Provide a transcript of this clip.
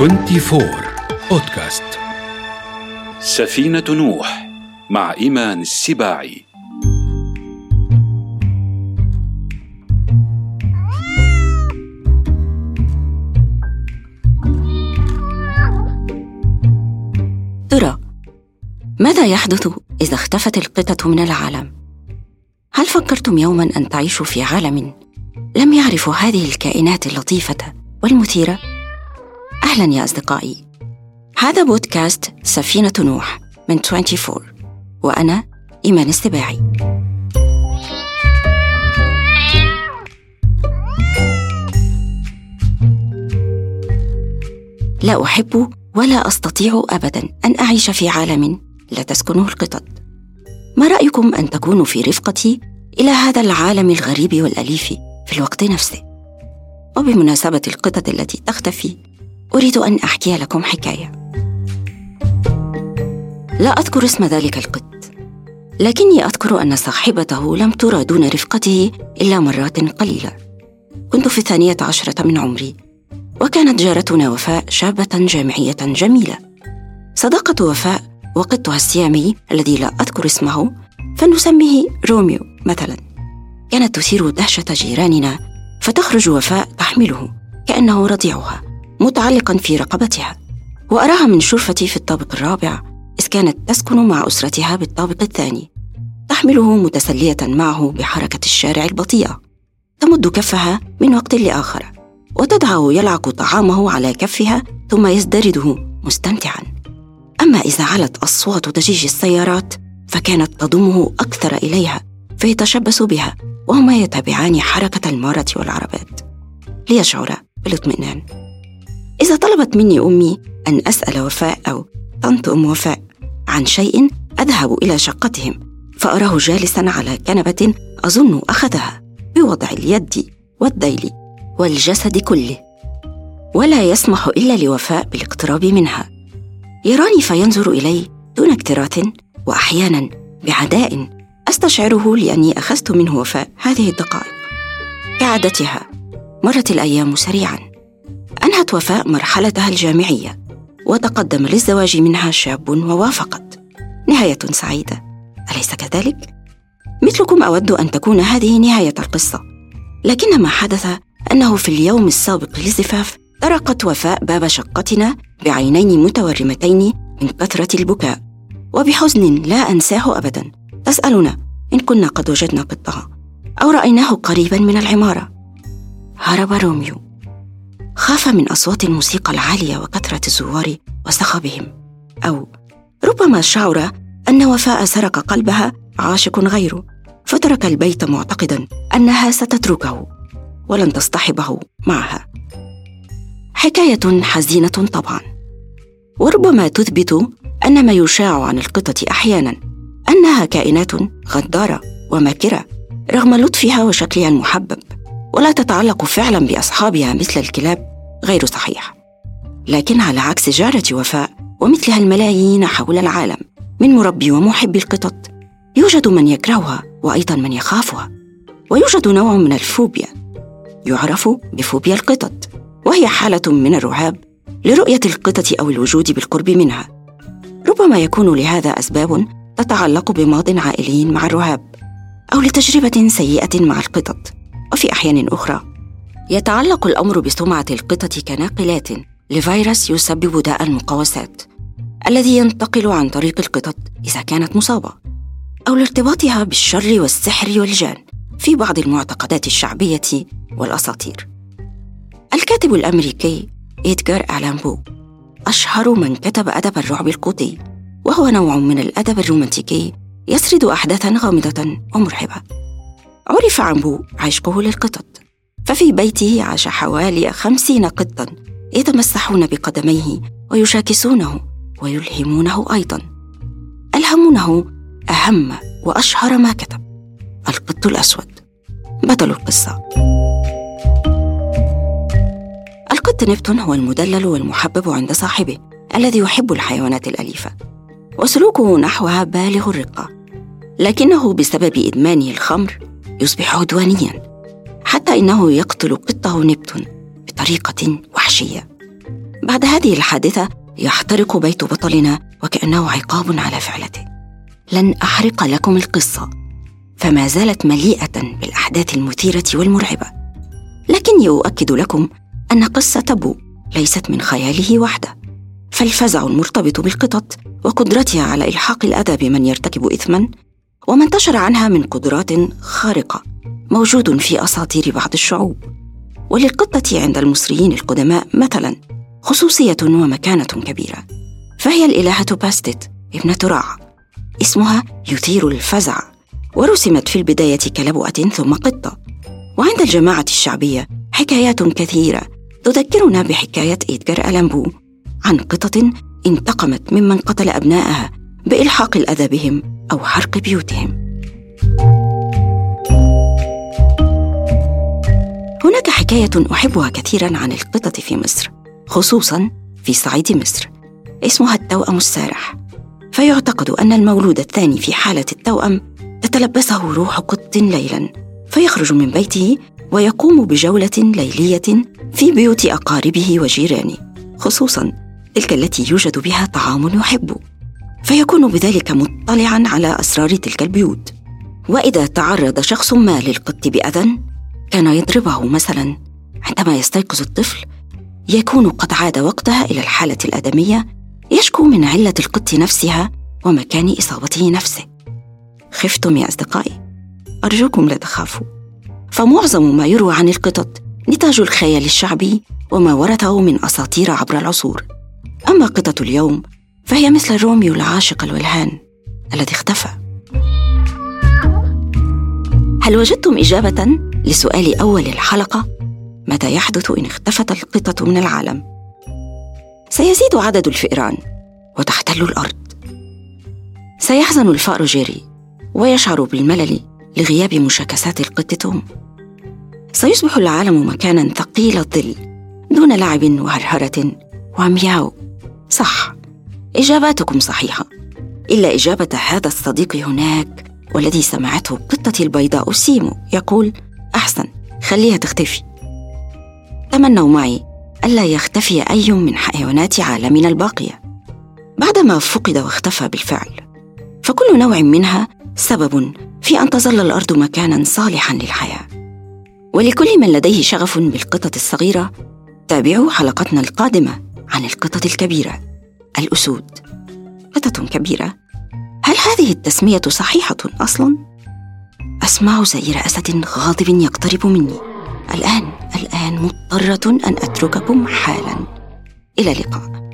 24 بودكاست سفينة نوح مع إيمان السباعي ترى ماذا يحدث إذا اختفت القطط من العالم؟ هل فكرتم يوما أن تعيشوا في عالم لم يعرفوا هذه الكائنات اللطيفة والمثيرة؟ أهلا يا أصدقائي. هذا بودكاست سفينة نوح من 24 وأنا إيمان السباعي. لا أحب ولا أستطيع أبدا أن أعيش في عالم لا تسكنه القطط. ما رأيكم أن تكونوا في رفقتي إلى هذا العالم الغريب والأليف في الوقت نفسه؟ وبمناسبة القطط التي تختفي أريد أن أحكي لكم حكاية. لا أذكر اسم ذلك القط لكني أذكر أن صاحبته لم ترى دون رفقته إلا مرات قليلة. كنت في الثانية عشرة من عمري وكانت جارتنا وفاء شابة جامعية جميلة. صداقة وفاء وقطها السيامي الذي لا أذكر اسمه فنسميه روميو مثلا. كانت تثير دهشة جيراننا فتخرج وفاء تحمله كأنه رضيعها. متعلقا في رقبتها وأراها من شرفتي في الطابق الرابع إذ كانت تسكن مع أسرتها بالطابق الثاني تحمله متسلية معه بحركة الشارع البطيئة تمد كفها من وقت لآخر وتدعه يلعق طعامه على كفها ثم يزدرده مستمتعا. أما إذا علت أصوات ضجيج السيارات فكانت تضمه أكثر إليها فيتشبث بها وهما يتابعان حركة المارة والعربات. ليشعر بالإطمئنان. إذا طلبت مني أمي أن أسأل وفاء أو طنط ام وفاء عن شيء أذهب إلى شقتهم فأراه جالسا على كنبة أظن أخذها بوضع اليد والذيل والجسد كله. ولا يسمح إلا لوفاء بالاقتراب منها. يراني فينظر إلي دون اكتراث واحيانا بعداء أستشعره لأني أخذت منه وفاء هذه الدقائق كعادتها مرت الأيام سريعا. انهت وفاء مرحلتها الجامعية وتقدم للزواج منها شاب ووافقت. نهاية سعيدة. أليس كذلك؟ مثلكم أود أن تكون هذه نهاية القصة. لكن ما حدث أنه في اليوم السابق للزفاف طرقت وفاء باب شقتنا بعينين متورمتين من كثرة البكاء. وبحزن لا أنساه أبدا. تسألنا إن كنا قد وجدنا قطها أو رأيناه قريبا من العمارة. هرب روميو. خاف من أصوات الموسيقى العالية وكثرة الزوار وصخبهم أو ربما شعر أن وفاء سرق قلبها عاشق غيره فترك البيت معتقدا أنها ستتركه ولن تصطحبه معها. حكاية حزينة طبعا. وربما تثبت أن ما يشاع عن القطط أحيانا أنها كائنات غدارة وماكرة رغم لطفها وشكلها المحبب. ولا تتعلق فعلا بأصحابها مثل الكلاب غير صحيح. لكن على عكس جارة وفاء ومثلها الملايين حول العالم من مربي ومحبي القطط يوجد من يكرهها وأيضا من يخافها ويوجد نوع من الفوبيا يعرف بفوبيا القطط وهي حالة من الرعاب لرؤية القطط أو الوجود بالقرب منها. ربما يكون لهذا أسباب تتعلق بماض عائلي مع الرهاب أو لتجربة سيئة مع القطط. وفي أحيان أخرى. يتعلق الأمر بسمعة القطط كناقلات لفيروس يسبب داء المقوسات الذي ينتقل عن طريق القطط إذا كانت مصابة أو لارتباطها بالشر والسحر والجان في بعض المعتقدات الشعبية والأساطير. الكاتب الأمريكي إدغار ألان بو أشهر من كتب أدب الرعب القوطي وهو نوع من الأدب الرومانتيكي يسرد أحداثا غامضة ومرعبة. عرف عن بو عشقه للقطط ففي بيته عاش حوالي خمسين قطا يتمسحون بقدميه ويشاكسونه ويلهمونه أيضا. ألهمونه أهم وأشهر ما كتب القط الأسود. بطل القصة. القط نبتون هو المدلل والمحبب عند صاحبه الذي يحب الحيوانات الأليفة وسلوكه نحوها بالغ الرقة لكنه بسبب إدمانه الخمر يصبح عدوانيا حتى إنه يقتل قطة نبتون بطريقة وحشية. بعد هذه الحادثة يحترق بيت بطلنا وكأنه عقاب على فعلته. لن أحرق لكم القصة فما زالت مليئة بالأحداث المثيرة والمرعبة. لكني أؤكد لكم أن قصة بو ليست من خياله وحده. فالفزع المرتبط بالقطط وقدرتها على إلحاق الأذى بمن يرتكب إثما وما انتشر عنها من قدرات خارقة موجود في أساطير بعض الشعوب. وللقطة عند المصريين القدماء مثلا خصوصية ومكانة كبيرة. فهي الإلهة باستت ابنة رع اسمها يثير الفزع. ورسمت في البداية كلبؤة ثم قطة. وعند الجماعة الشعبية حكايات كثيرة تذكرنا بحكاية إيدغار ألامبو عن قطط انتقمت ممن قتل أبنائها بإلحاق الأذى بهم. أو حرق بيوتهم. هناك حكاية أحبها كثيرا عن القطط في مصر خصوصا في صعيد مصر. اسمها التوأم السارح. فيعتقد أن المولود الثاني في حالة التوأم تتلبسه روح قط ليلا فيخرج من بيته ويقوم بجولة ليلية في بيوت أقاربه وجيرانه خصوصا تلك التي يوجد بها طعام يحبه. فيكون بذلك مطلعا على أسرار تلك البيوت. وإذا تعرض شخص ما للقط بأذى كان يضربه مثلا. عندما يستيقظ الطفل يكون قد عاد وقتها إلى الحالة الآدمية يشكو من علة القط نفسها ومكان إصابته نفسه. خفتم يا أصدقائي؟ أرجوكم لا تخافوا. فمعظم ما يروى عن القطط نتاج الخيال الشعبي وما ورثه من أساطير عبر العصور. أما قطط اليوم فهي مثل روميو العاشق الولهان الذي اختفى. هل وجدتم إجابة لسؤال أول الحلقة؟ متى يحدث إن اختفت القطة من العالم؟ سيزيد عدد الفئران وتحتل الأرض. سيحزن الفأر جيري ويشعر بالملل لغياب مشاكسات القط توم سيصبح العالم مكانا ثقيل الظل دون لعب وهرهرة ومياو. صح. إجاباتكم صحيحة. إلا إجابة هذا الصديق هناك والذي سمعته قطتي البيضاء سيمو يقول أحسن خليها تختفي. تمنوا معي ألا يختفي أي من حيوانات عالمنا الباقية. بعدما فقد واختفى بالفعل فكل نوع منها سبب في أن تظل الأرض مكانا صالحا للحياة. ولكل من لديه شغف بالقطط الصغيرة تابعوا حلقتنا القادمة عن القطط الكبيرة. الأسود. قطط كبيرة. هل هذه التسمية صحيحة أصلا؟ أسمع زئير أسد غاضب يقترب مني. الآن الآن مضطرة أن أترككم حالا. إلى اللقاء.